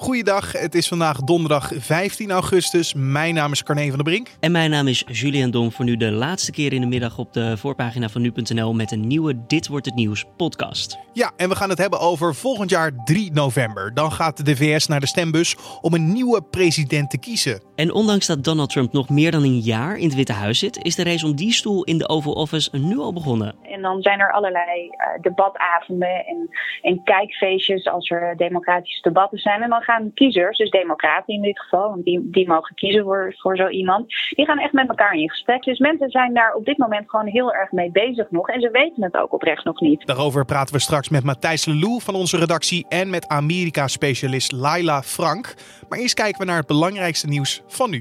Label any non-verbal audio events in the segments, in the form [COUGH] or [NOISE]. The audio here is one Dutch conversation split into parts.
Goeiedag, het is vandaag donderdag 15 augustus. Mijn naam is Carne van der Brink. En mijn naam is Julian Dom. Voor nu de laatste keer in de middag op de voorpagina van nu.nl met een nieuwe Dit wordt het nieuws podcast. Ja, en we gaan het hebben over volgend jaar 3 november. Dan gaat de VS naar de stembus om een nieuwe president te kiezen. En ondanks dat Donald Trump nog meer dan een jaar in het Witte Huis zit, is de race om die stoel in de Oval Office nu al begonnen. En dan zijn er allerlei uh, debatavonden en, en kijkfeestjes als er democratische debatten zijn. En dan gaan kiezers, dus democraten in dit geval, die, die mogen kiezen voor, voor zo iemand, die gaan echt met elkaar in gesprek. Dus mensen zijn daar op dit moment gewoon heel erg mee bezig nog. En ze weten het ook oprecht nog niet. Daarover praten we straks met Matthijs Lelou van onze redactie en met Amerika-specialist Laila Frank. Maar eerst kijken we naar het belangrijkste nieuws van nu.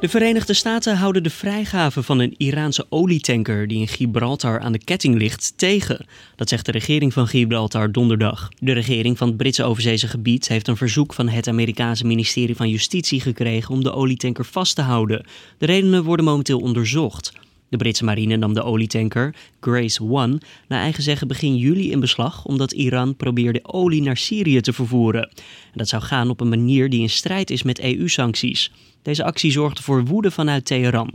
De Verenigde Staten houden de vrijgave van een Iraanse olietanker die in Gibraltar aan de ketting ligt tegen. Dat zegt de regering van Gibraltar donderdag. De regering van het Britse overzeese gebied heeft een verzoek van het Amerikaanse ministerie van Justitie gekregen om de olietanker vast te houden. De redenen worden momenteel onderzocht. De Britse marine nam de olietanker Grace One naar eigen zeggen begin juli in beslag omdat Iran probeerde olie naar Syrië te vervoeren. En dat zou gaan op een manier die in strijd is met EU-sancties. Deze actie zorgde voor woede vanuit Teheran.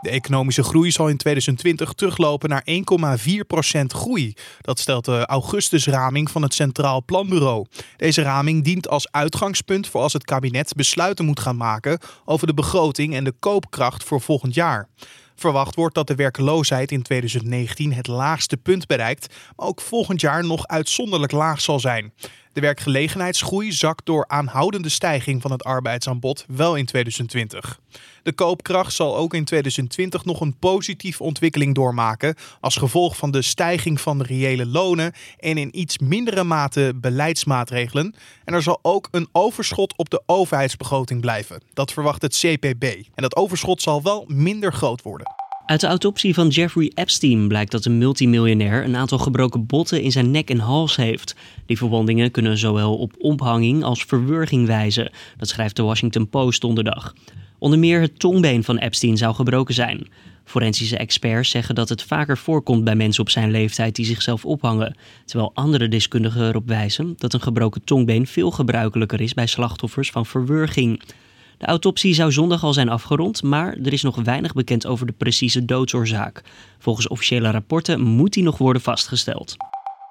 De economische groei zal in 2020 teruglopen naar 1,4% groei. Dat stelt de augustusraming van het Centraal Planbureau. Deze raming dient als uitgangspunt voor als het kabinet besluiten moet gaan maken over de begroting en de koopkracht voor volgend jaar. Verwacht wordt dat de werkloosheid in 2019 het laagste punt bereikt, maar ook volgend jaar nog uitzonderlijk laag zal zijn. De werkgelegenheidsgroei zakt door aanhoudende stijging van het arbeidsaanbod wel in 2020. De koopkracht zal ook in 2020 nog een positieve ontwikkeling doormaken als gevolg van de stijging van de reële lonen en in iets mindere mate beleidsmaatregelen. En er zal ook een overschot op de overheidsbegroting blijven. Dat verwacht het CPB. En dat overschot zal wel minder groot worden. Uit de autopsie van Jeffrey Epstein blijkt dat een multimiljonair een aantal gebroken botten in zijn nek en hals heeft. Die verwondingen kunnen zowel op ophanging als verwurging wijzen. Dat schrijft de Washington Post donderdag. Onder meer het tongbeen van Epstein zou gebroken zijn. Forensische experts zeggen dat het vaker voorkomt bij mensen op zijn leeftijd die zichzelf ophangen, terwijl andere deskundigen erop wijzen dat een gebroken tongbeen veel gebruikelijker is bij slachtoffers van verwurging. De autopsie zou zondag al zijn afgerond, maar er is nog weinig bekend over de precieze doodsoorzaak. Volgens officiële rapporten moet die nog worden vastgesteld.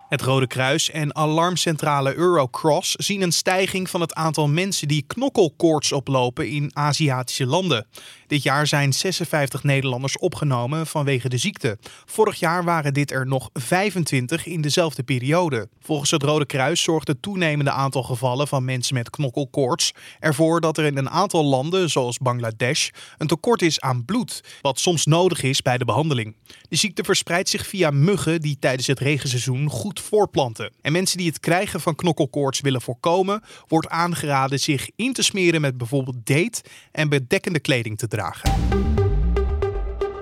Het Rode Kruis en alarmcentrale Eurocross zien een stijging van het aantal mensen die knokkelkoorts oplopen in Aziatische landen. Dit jaar zijn 56 Nederlanders opgenomen vanwege de ziekte. Vorig jaar waren dit er nog 25 in dezelfde periode. Volgens het Rode Kruis zorgt het toenemende aantal gevallen van mensen met knokkelkoorts ervoor dat er in een aantal landen, zoals Bangladesh, een tekort is aan bloed, wat soms nodig is bij de behandeling. De ziekte verspreidt zich via muggen die tijdens het regenseizoen goed voorplanten. En mensen die het krijgen van knokkelkoorts willen voorkomen, wordt aangeraden zich in te smeren met bijvoorbeeld date en bedekkende kleding te dragen.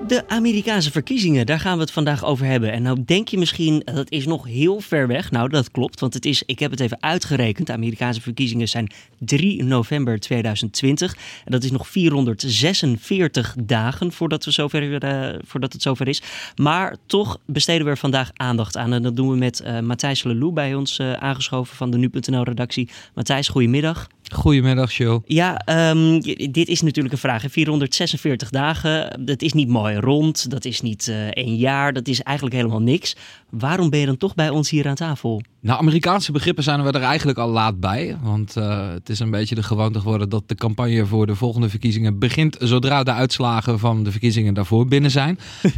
De Amerikaanse verkiezingen, daar gaan we het vandaag over hebben. En nou denk je misschien, dat is nog heel ver weg. Nou, dat klopt, want het is, ik heb het even uitgerekend. De Amerikaanse verkiezingen zijn 3 november 2020. En dat is nog 446 dagen voordat, we zover, uh, voordat het zover is. Maar toch besteden we er vandaag aandacht aan. En dat doen we met uh, Matthijs Lelou bij ons uh, aangeschoven van de Nu.nl-redactie. Matthijs, goedemiddag. Goedemiddag, Joe. Ja, um, dit is natuurlijk een vraag. 446 dagen, dat is niet mooi rond, dat is niet uh, één jaar, dat is eigenlijk helemaal niks. Waarom ben je dan toch bij ons hier aan tafel? Nou, Amerikaanse begrippen zijn we er eigenlijk al laat bij. Want uh, het is een beetje de gewoonte geworden dat de campagne voor de volgende verkiezingen begint zodra de uitslagen van de verkiezingen daarvoor binnen zijn. uh,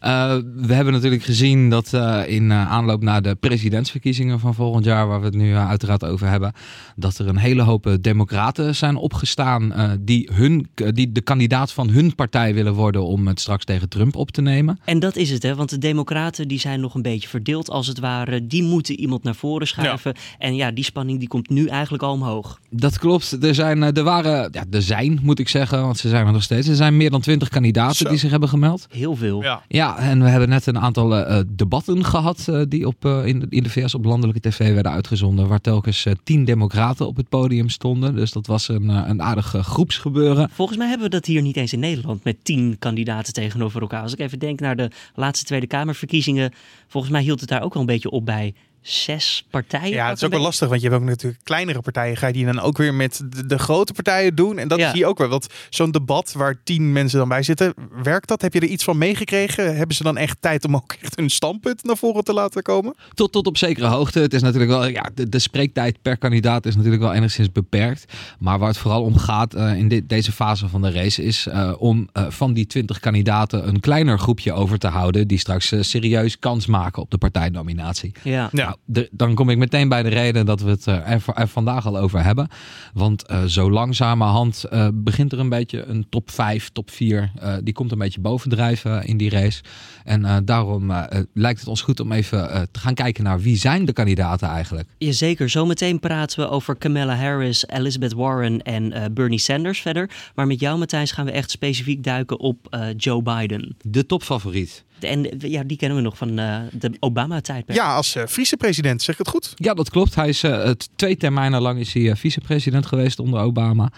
[LAUGHS] we hebben natuurlijk gezien dat in aanloop naar de presidentsverkiezingen van volgend jaar, waar we het nu uiteraard over hebben, dat er een hele hoop democraten zijn opgestaan die, hun, die de kandidaat van hun partij willen worden om het straks tegen Trump op te nemen. En dat is het, hè? want de democraten die zijn nog een beetje verdeeld als het ware. Die moeten iemand naar voren schuiven. Ja. En ja, die spanning die komt nu eigenlijk al omhoog. Dat klopt. Er, zijn, er waren, ja, er zijn moet ik zeggen, want ze zijn er nog steeds. Er zijn meer dan twintig kandidaten Zo. die zich hebben gemeld. Heel veel. Ja, ja en we hebben net een aantal uh, debatten gehad uh, die op, uh, in, in de VS op landelijke tv werden uitgezonden. Waar telkens tien democraten op het podium stonden. Dus dat was een, een aardig groepsgebeuren. Volgens mij hebben we dat hier niet eens in Nederland met tien kandidaten tegenover elkaar. Als ik even denk naar de laatste Tweede Kamerverkiezingen. Volgens mij hield het daar ook wel een beetje op bij zes partijen. Ja, het is ook wel lastig, want je hebt ook natuurlijk kleinere partijen. Ga je die dan ook weer met de, de grote partijen doen? En dat Ja. zie je ook wel. Want zo'n debat waar tien mensen dan bij zitten, werkt dat? Heb je er iets van meegekregen? Hebben ze dan echt tijd om ook echt hun standpunt naar voren te laten komen? Tot, tot op zekere hoogte. Het is natuurlijk wel, ja, de, de spreektijd per kandidaat is natuurlijk wel enigszins beperkt. Maar waar het vooral om gaat eh, in dit, deze fase van de race is eh, om eh, van die 20 kandidaten een kleiner groepje over te houden. Die straks serieus kans maken op de partijnominatie. Ja. Ja. Nou, de- dan kom ik meteen bij de reden dat we het eh, er, er vandaag al over hebben. Want eh, zo langzamerhand eh, begint er een beetje een top 5, top 4. eh, die komt een beetje bovendrijven in die race. En eh, daarom lijkt het ons goed om even eh, te gaan kijken naar wie zijn de kandidaten eigenlijk. Jazeker, zometeen praten we over Kamala Harris, Elizabeth Warren en eh, Bernie Sanders verder. Maar met jou, Matthijs, gaan we echt specifiek duiken op eh, Joe Biden. De topfavoriet. En ja, die kennen we nog van eh, de Obama-tijdperk. Ja, als eh, vicepresident, zeg ik het goed? Ja, dat klopt. Hij is het twee termijnen lang is hij vicepresident geweest onder Obama.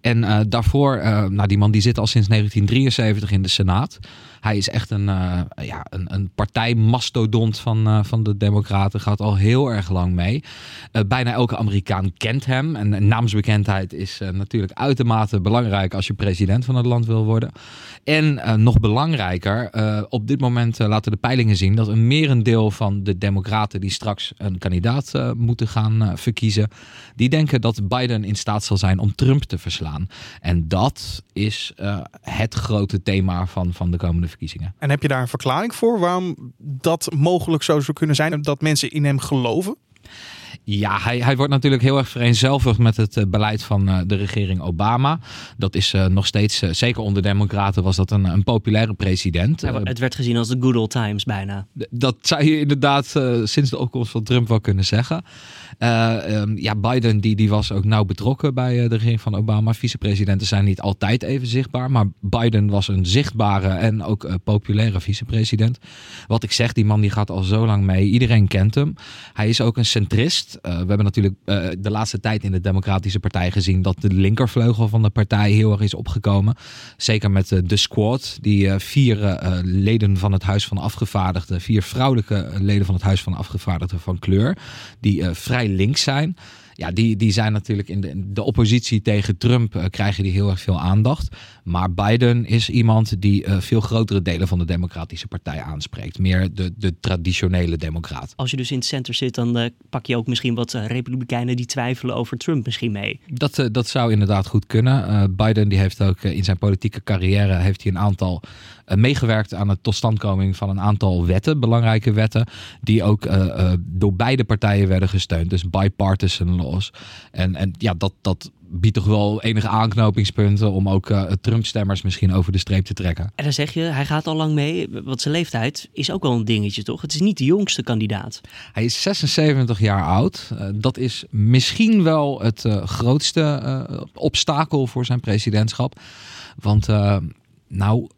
En eh, daarvoor, eh, nou die man die zit al sinds 1973 in de Senaat. Hij is echt een, eh, ja, een, een partijmastodont van, eh, van de Democraten. Gaat al heel erg lang mee. Eh, bijna elke Amerikaan kent hem. En, en naamsbekendheid is natuurlijk uitermate belangrijk als je president van het land wil worden. En nog belangrijker, op dit moment laten de peilingen zien dat een merendeel van de Democraten die straks een kandidaat moeten gaan verkiezen, die denken dat Biden in staat zal zijn om Trump te verslaan. En dat is het grote thema van, van de komende verkiezingen. En heb je daar een verklaring voor waarom dat mogelijk zo zou kunnen zijn? Dat mensen in hem geloven? Ja, hij, hij wordt natuurlijk heel erg vereenzelvigd met het eh, beleid van eh, de regering Obama. Dat is eh, nog steeds, zeker onder Democraten, was dat een, een populaire president. Eh, Het werd gezien als de good old times bijna. Dat zou je inderdaad sinds de opkomst van Trump wel kunnen zeggen. Eh, ehm, ja, Biden die, die was ook nauw betrokken bij de regering van Obama. Vicepresidenten zijn niet altijd even zichtbaar. Maar Biden was een zichtbare en ook populaire vicepresident. Wat ik zeg, die man die gaat al zo lang mee. Iedereen kent hem. Hij is ook een centrist. Eh, we hebben natuurlijk eh, de laatste tijd in de Democratische Partij gezien... dat de linkervleugel van de partij heel erg is opgekomen. Zeker met eh, de squad. Die vier leden van het Huis van Afgevaardigden... vier vrouwelijke leden van het Huis van Afgevaardigden van kleur... die vrij links zijn... Ja, die, die zijn natuurlijk in de, de oppositie tegen Trump krijgen die heel erg veel aandacht. Maar Biden is iemand die eh, veel grotere delen van de Democratische Partij aanspreekt. Meer de, de traditionele democraat. Als je dus in het center zit, dan eh, pak je ook misschien wat eh, republikeinen die twijfelen over Trump misschien mee. Dat, dat zou inderdaad goed kunnen. Biden die heeft ook in zijn politieke carrière heeft hij een aantal meegewerkt aan de totstandkoming van een aantal wetten, belangrijke wetten, die ook door beide partijen werden gesteund. Dus bipartisan laws. En, en ja, dat, dat biedt toch wel enige aanknopingspunten om ook eh, Trump-stemmers misschien over de streep te trekken. En dan zeg je, hij gaat al lang mee, want zijn leeftijd is ook wel een dingetje, toch? Het is niet de jongste kandidaat. Hij is 76 jaar oud. Eh, dat is misschien wel het eh, grootste obstakel voor zijn presidentschap. Want, nou,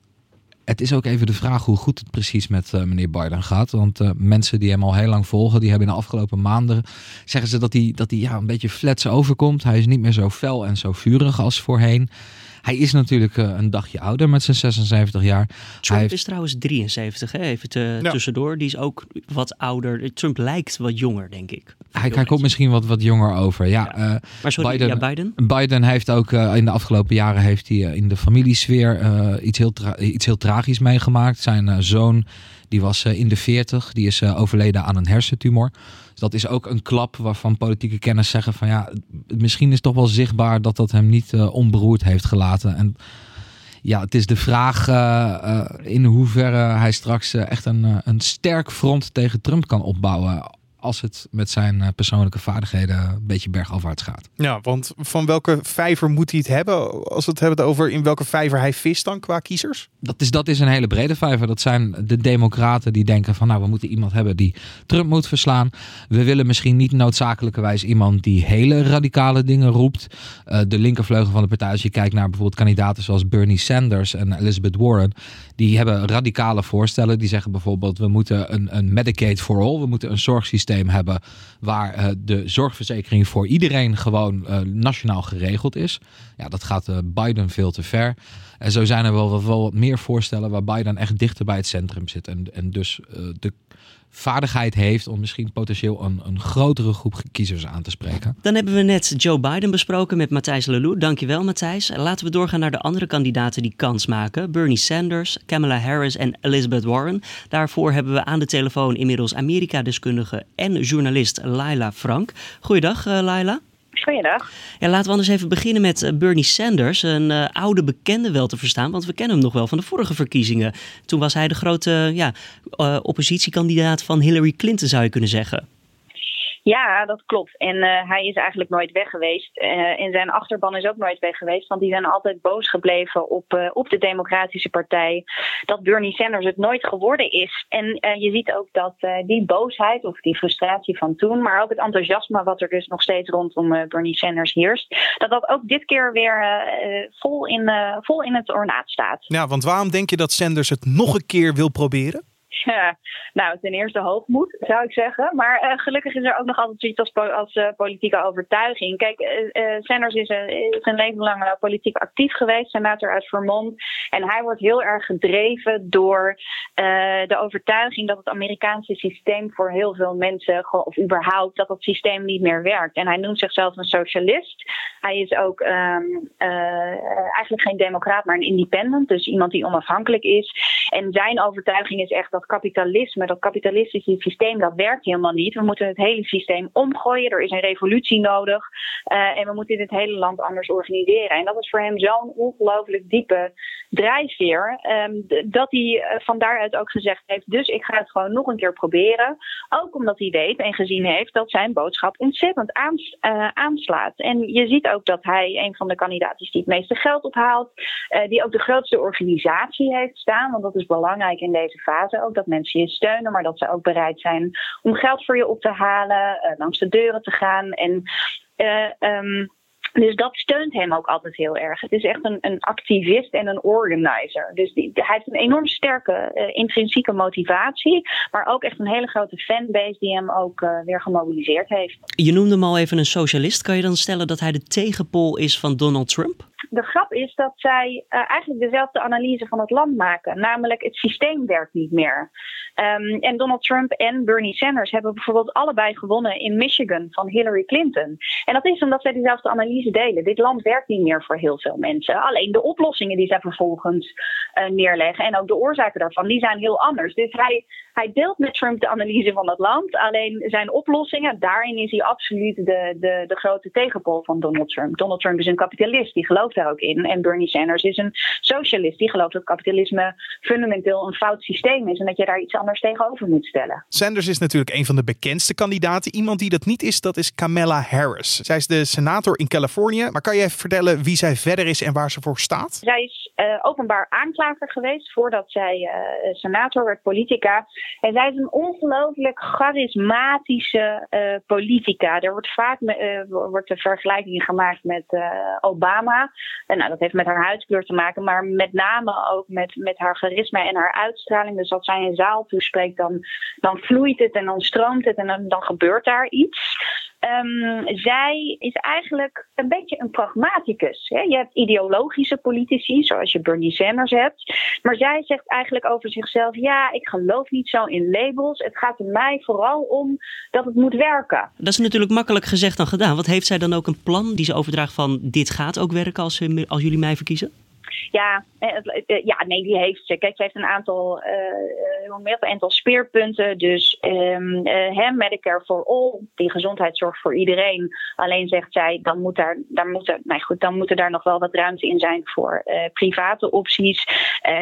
het is ook even de vraag hoe goed het precies met eh, meneer Biden gaat. Want eh, mensen die hem al heel lang volgen, die hebben in de afgelopen maanden zeggen ze dat hij, dat hij ja, een beetje flats overkomt. Hij is niet meer zo fel en zo vurig als voorheen. Hij is natuurlijk eh, een dagje ouder met zijn 76 jaar. Trump Hij heeft- is trouwens 73, hè? even te, Ja. tussendoor. Die is ook wat ouder. Trump lijkt wat jonger, denk ik. Hij, hij komt misschien wat, wat jonger over. Ja, Ja. eh, Maar sorry, Biden- ja, Biden? Biden heeft ook eh, in de afgelopen jaren heeft hij, in de familiesfeer eh, iets, heel iets heel tragisch meegemaakt. Zijn zoon die was eh, in de 40, die is eh, overleden aan een hersentumor. Dus dat is ook een klap waarvan politieke kenners zeggen van ja, misschien is toch wel zichtbaar dat dat hem niet eh, onberoerd heeft gelaten. En ja, het is de vraag in hoeverre hij straks echt een, een sterk front tegen Trump kan opbouwen. Als het met zijn eh, persoonlijke vaardigheden een beetje bergafwaarts gaat. Ja, want van welke vijver moet hij het hebben? Als we het hebben over in welke vijver hij vist dan qua kiezers? Dat is, dat is een hele brede vijver. Dat zijn de democraten die denken van nou we moeten iemand hebben die Trump moet verslaan. We willen misschien niet noodzakelijkerwijs iemand die hele radicale dingen roept. Eh, de linkervleugel van de partij, als je kijkt naar bijvoorbeeld kandidaten zoals Bernie Sanders en Elizabeth Warren. Die hebben radicale voorstellen. Die zeggen bijvoorbeeld we moeten een, een Medicaid for all. We moeten een zorgsysteem hebben waar eh, de zorgverzekering voor iedereen gewoon eh, nationaal geregeld is. Ja, dat gaat eh, Biden veel te ver. En zo zijn er wel, wel wat meer voorstellen waar Biden echt dichter bij het centrum zit. En, en dus de, vaardigheid heeft om misschien potentieel een, een grotere groep kiezers aan te spreken. Dan hebben we net Joe Biden besproken met Matthijs Lelou. Dankjewel Matthijs. Laten we doorgaan naar de andere kandidaten die kans maken. Bernie Sanders, Kamala Harris en Elizabeth Warren. Daarvoor hebben we aan de telefoon inmiddels Amerika-deskundige en journalist Laila Frank. Goeiedag uh, Laila. Goeiedag. Ja, laten we anders even beginnen met eh, Bernie Sanders. Een uh, oude bekende wel te verstaan, want we kennen hem nog wel van de vorige verkiezingen. Toen was hij de grote ja, uh, oppositiekandidaat van Hillary Clinton, zou je kunnen zeggen. Ja, dat klopt. En uh, hij is eigenlijk nooit weg geweest. Uh, en zijn achterban is ook nooit weg geweest. Want die zijn altijd boos gebleven op, uh, op de Democratische Partij. Dat Bernie Sanders het nooit geworden is. En je ziet ook dat die boosheid of die frustratie van toen. Maar ook het enthousiasme wat er dus nog steeds rondom Bernie Sanders heerst. Dat dat ook dit keer weer vol, in, vol in het ornaat staat. Ja, want waarom denk je dat Sanders het nog een keer wil proberen? [LAUGHS] Ja, nou, ten eerste hoogmoed, zou ik zeggen. Maar uh, gelukkig is er ook nog altijd zoiets als, als uh, politieke overtuiging. Kijk, uh, Sanders is, is een leven lang politiek actief geweest, senator uit Vermont. En hij wordt heel erg gedreven door de overtuiging dat het Amerikaanse systeem voor heel veel mensen, of überhaupt, dat dat systeem niet meer werkt. En hij noemt zichzelf een socialist. Hij is ook um, eigenlijk geen democraat, maar een independent. Dus iemand die onafhankelijk is. En zijn overtuiging is echt dat kapitalisme, dat kapitalistische systeem, dat werkt helemaal niet. We moeten het hele systeem omgooien. Er is een revolutie nodig. Uh, en we moeten dit hele land anders organiseren. En dat is voor hem zo'n ongelooflijk diepe drijfveer. Um, dat hij uh, van daaruit ook gezegd heeft: Dus ik ga het gewoon nog een keer proberen. Ook omdat hij weet en gezien heeft dat zijn boodschap ontzettend uh, aanslaat. En je ziet ook dat hij een van de kandidaten is die het meeste geld ophaalt. die ook de grootste organisatie heeft staan. Want dat is belangrijk in deze fase ook dat mensen je steunen, maar dat ze ook bereid zijn om geld voor je op te halen, uh, langs de deuren te gaan. En uh, um, dus dat steunt hem ook altijd heel erg. Het is echt een, een activist en een organizer. Dus hij heeft een enorm sterke uh, intrinsieke motivatie. Maar ook echt een hele grote fanbase die hem ook weer gemobiliseerd heeft. Je noemde hem al even een socialist. Kan je dan stellen dat hij de tegenpol is van Donald Trump? De grap is dat zij uh, eigenlijk dezelfde analyse van het land maken. Namelijk, het systeem werkt niet meer. Um, en Donald Trump en Bernie Sanders hebben bijvoorbeeld allebei gewonnen in Michigan van Hillary Clinton. En dat is omdat zij dezelfde analyse delen. Dit land werkt niet meer voor heel veel mensen. Alleen de oplossingen die zij vervolgens uh, neerleggen en ook de oorzaken daarvan, die zijn heel anders. Dus hij, hij deelt met Trump de analyse van het land. Alleen zijn oplossingen, daarin is hij absoluut de, de, de grote tegenpol van Donald Trump. Donald Trump is een kapitalist, die gelooft daar ook in. En Bernie Sanders is een socialist, die gelooft dat kapitalisme fundamenteel een fout systeem is en dat je daar iets anders tegenover moet stellen. Sanders is natuurlijk een van de bekendste kandidaten. Iemand die dat niet is, dat is Kamala Harris. Zij is de senator in Californië. Maar kan je even vertellen wie zij verder is en waar ze voor staat? Zij is uh, openbaar aanklager geweest voordat zij uh, senator werd, politica. En zij is een ongelooflijk charismatische uh, politica. Er wordt vaak me, wordt de vergelijking gemaakt met Obama. En nou, dat heeft met haar huidskleur te maken, maar met name ook met, met haar charisma en haar uitstraling. Dus als zij een zaal toespreekt, dan, dan vloeit het en dan stroomt het en dan, dan gebeurt daar iets. Um, zij is eigenlijk een beetje een pragmaticus. Hè? Je hebt ideologische politici, zoals je Bernie Sanders hebt. Maar zij zegt eigenlijk over zichzelf: ja, ik geloof niet zo in labels. Het gaat er mij vooral om dat het moet werken. Dat is natuurlijk makkelijk gezegd dan gedaan. Wat heeft zij dan ook een plan die ze overdraagt van: dit gaat ook werken als, als jullie mij verkiezen? Ja, ja, nee, die heeft ze. Kijk, heeft een aantal, uh, een aantal speerpunten. Dus um, Medicare for All, die gezondheidszorg voor iedereen. Alleen zegt zij, dan, moet daar, daar moeten, nou goed, dan moeten daar nog wel wat ruimte in zijn voor private opties.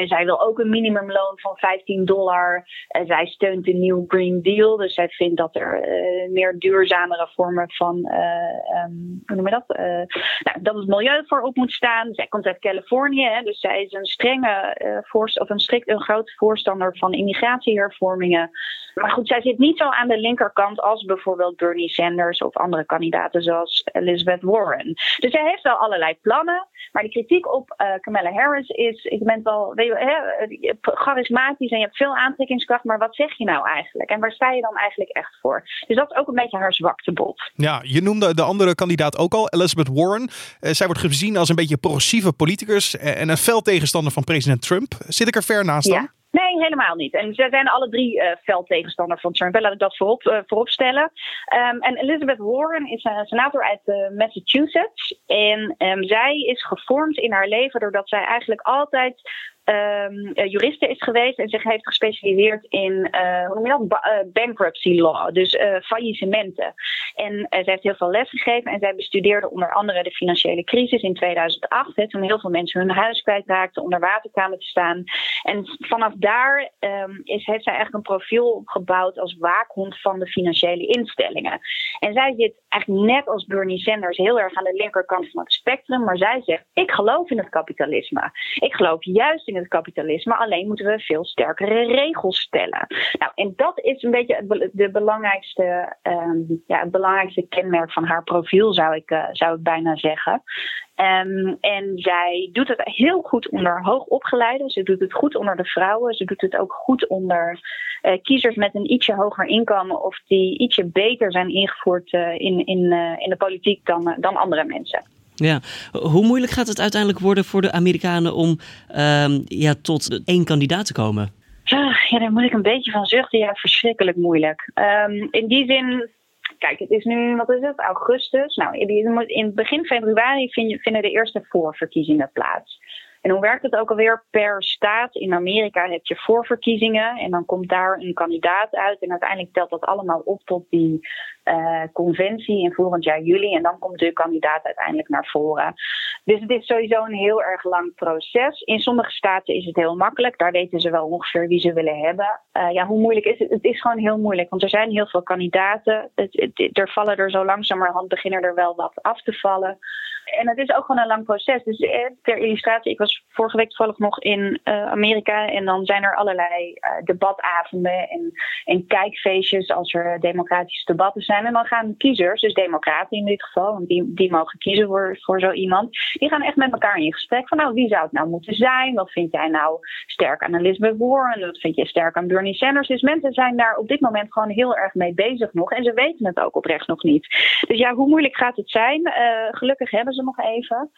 Zij wil ook een minimumloon van 15 dollar. Zij steunt de New Green Deal. Dus zij vindt dat er meer duurzamere vormen van, um, hoe noem je dat? nou, dat het milieu voorop moet staan. Zij komt uit Californië. Dus zij is een strenge uh, voorst of een strikt een groot voorstander van immigratiehervormingen. Maar goed, zij zit niet zo aan de linkerkant als bijvoorbeeld Bernie Sanders of andere kandidaten zoals Elizabeth Warren. Dus zij heeft wel allerlei plannen. Maar de kritiek op uh, Kamala Harris is: je bent wel weet je, hè, charismatisch en je hebt veel aantrekkingskracht, maar wat zeg je nou eigenlijk? En waar sta je dan eigenlijk echt voor? Dus dat is ook een beetje haar zwaktebod. Ja, je noemde de andere kandidaat ook al, Elizabeth Warren. Uh, zij wordt gezien als een beetje progressieve politicus en een fel tegenstander van president Trump. Zit ik er ver naast dan? Ja. Nee, helemaal niet. En ze zijn alle drie uh, fel tegenstander van Trump. Laat ik dat voorop, voorop stellen. Um, en Elizabeth Warren is een senator uit Massachusetts. En um, zij is gevormd in haar leven doordat zij eigenlijk altijd um, juriste is geweest en zich heeft gespecialiseerd in uh, hoe noem je dat? Uh, bankruptcy law, dus uh, faillissementen. En zij heeft heel veel les gegeven en zij bestudeerde onder andere de financiële crisis in 2008, hè, toen heel veel mensen hun huis kwijtraakten, onder water kwamen te staan. En vanaf daar um, is, heeft zij eigenlijk een profiel opgebouwd als waakhond van de financiële instellingen. En zij zit eigenlijk net als Bernie Sanders heel erg aan de linkerkant van het spectrum, maar zij zegt: Ik geloof in het kapitalisme. Ik geloof juist in het kapitalisme. Alleen moeten we veel sterkere regels stellen. Nou, en dat is een beetje het, de belangrijkste, um, ja, het belangrijkste kenmerk van haar profiel, zou ik, uh, zou ik bijna zeggen. Um, en zij doet het heel goed onder hoogopgeleiden. Ze doet het goed onder de vrouwen. Ze doet het ook goed onder uh, kiezers met een ietsje hoger inkomen. of die ietsje beter zijn ingevoerd uh, in, in, in de politiek dan, dan andere mensen. Ja, hoe moeilijk gaat het uiteindelijk worden voor de Amerikanen om um, ja, tot één kandidaat te komen? Ja, daar moet ik een beetje van zuchten. Ja, verschrikkelijk moeilijk. Um, in die zin, kijk, het is nu, wat is het, augustus. Nou, in begin februari vinden de eerste voorverkiezingen plaats. En hoe werkt het ook alweer? Per staat in Amerika heb je voorverkiezingen en dan komt daar een kandidaat uit. En uiteindelijk telt dat allemaal op tot die uh, conventie in volgend jaar juli. En dan komt de kandidaat uiteindelijk naar voren. Dus het is sowieso een heel erg lang proces. In sommige staten is het heel makkelijk. Daar weten ze wel ongeveer wie ze willen hebben. Uh, ja, hoe moeilijk is het? Het is gewoon heel moeilijk, want er zijn heel veel kandidaten. Het, er vallen er zo langzamerhand beginnen er wel wat af te vallen. En het is ook gewoon een lang proces. Dus eh, ter illustratie, ik was vorige week toevallig nog in Amerika. En dan zijn er allerlei debatavonden en, en kijkfeestjes als er democratische debatten zijn. En dan gaan kiezers, dus democraten in dit geval, want die, die mogen kiezen voor, voor zo iemand. Die gaan echt met elkaar in gesprek van nou, wie zou het nou moeten zijn? Wat vind jij nou sterk aan Elizabeth Warren? Wat vind je sterk aan Bernie Sanders? Dus mensen zijn daar op dit moment gewoon heel erg mee bezig nog. En ze weten het ook oprecht nog niet. Dus ja, hoe moeilijk gaat het zijn? Uh, gelukkig hebben ze nog even.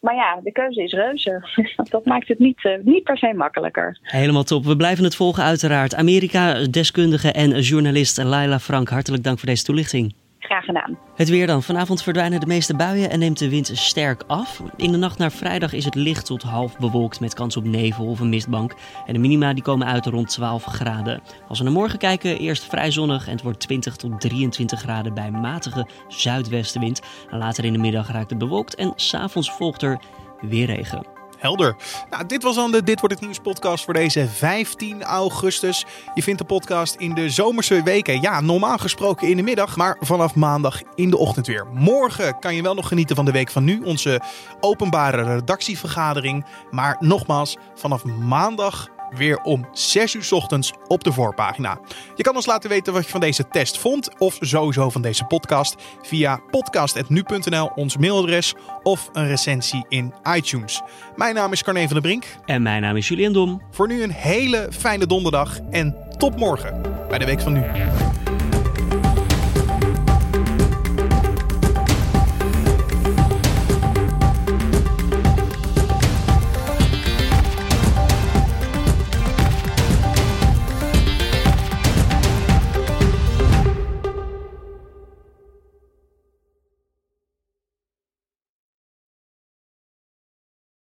Maar ja, de keuze is reuze. [LAUGHS] Dat maakt het niet, uh, niet per se makkelijker. Helemaal top. We blijven het volgen uiteraard. Amerika-deskundige en journalist Laila Frank, hartelijk dank voor deze toelichting. Graag gedaan. Het weer dan. Vanavond verdwijnen de meeste buien en neemt de wind sterk af. In de nacht naar vrijdag is het licht tot half bewolkt met kans op nevel of een mistbank. En de minima die komen uit rond 12 graden. Als we naar morgen kijken, eerst vrij zonnig en het wordt 20 tot 23 graden bij matige zuidwestenwind. En later in de middag raakt het bewolkt en s'avonds volgt er weer regen. Helder. Nou, dit was dan de Dit Wordt Het Nieuws podcast voor deze 15 augustus. Je vindt de podcast in de zomerse weken. Ja, normaal gesproken in de middag, maar vanaf maandag in de ochtend weer. Morgen kan je wel nog genieten van de week van nu, onze openbare redactievergadering. Maar nogmaals, vanaf maandag weer om 6 uur ochtends op de voorpagina. Je kan ons laten weten wat je van deze test vond of sowieso van deze podcast via podcast.nu.nl, ons mailadres of een recensie in iTunes. Mijn naam is Carne van der Brink. En mijn naam is Julian Dom. Voor nu een hele fijne donderdag en tot morgen bij de Week van Nu.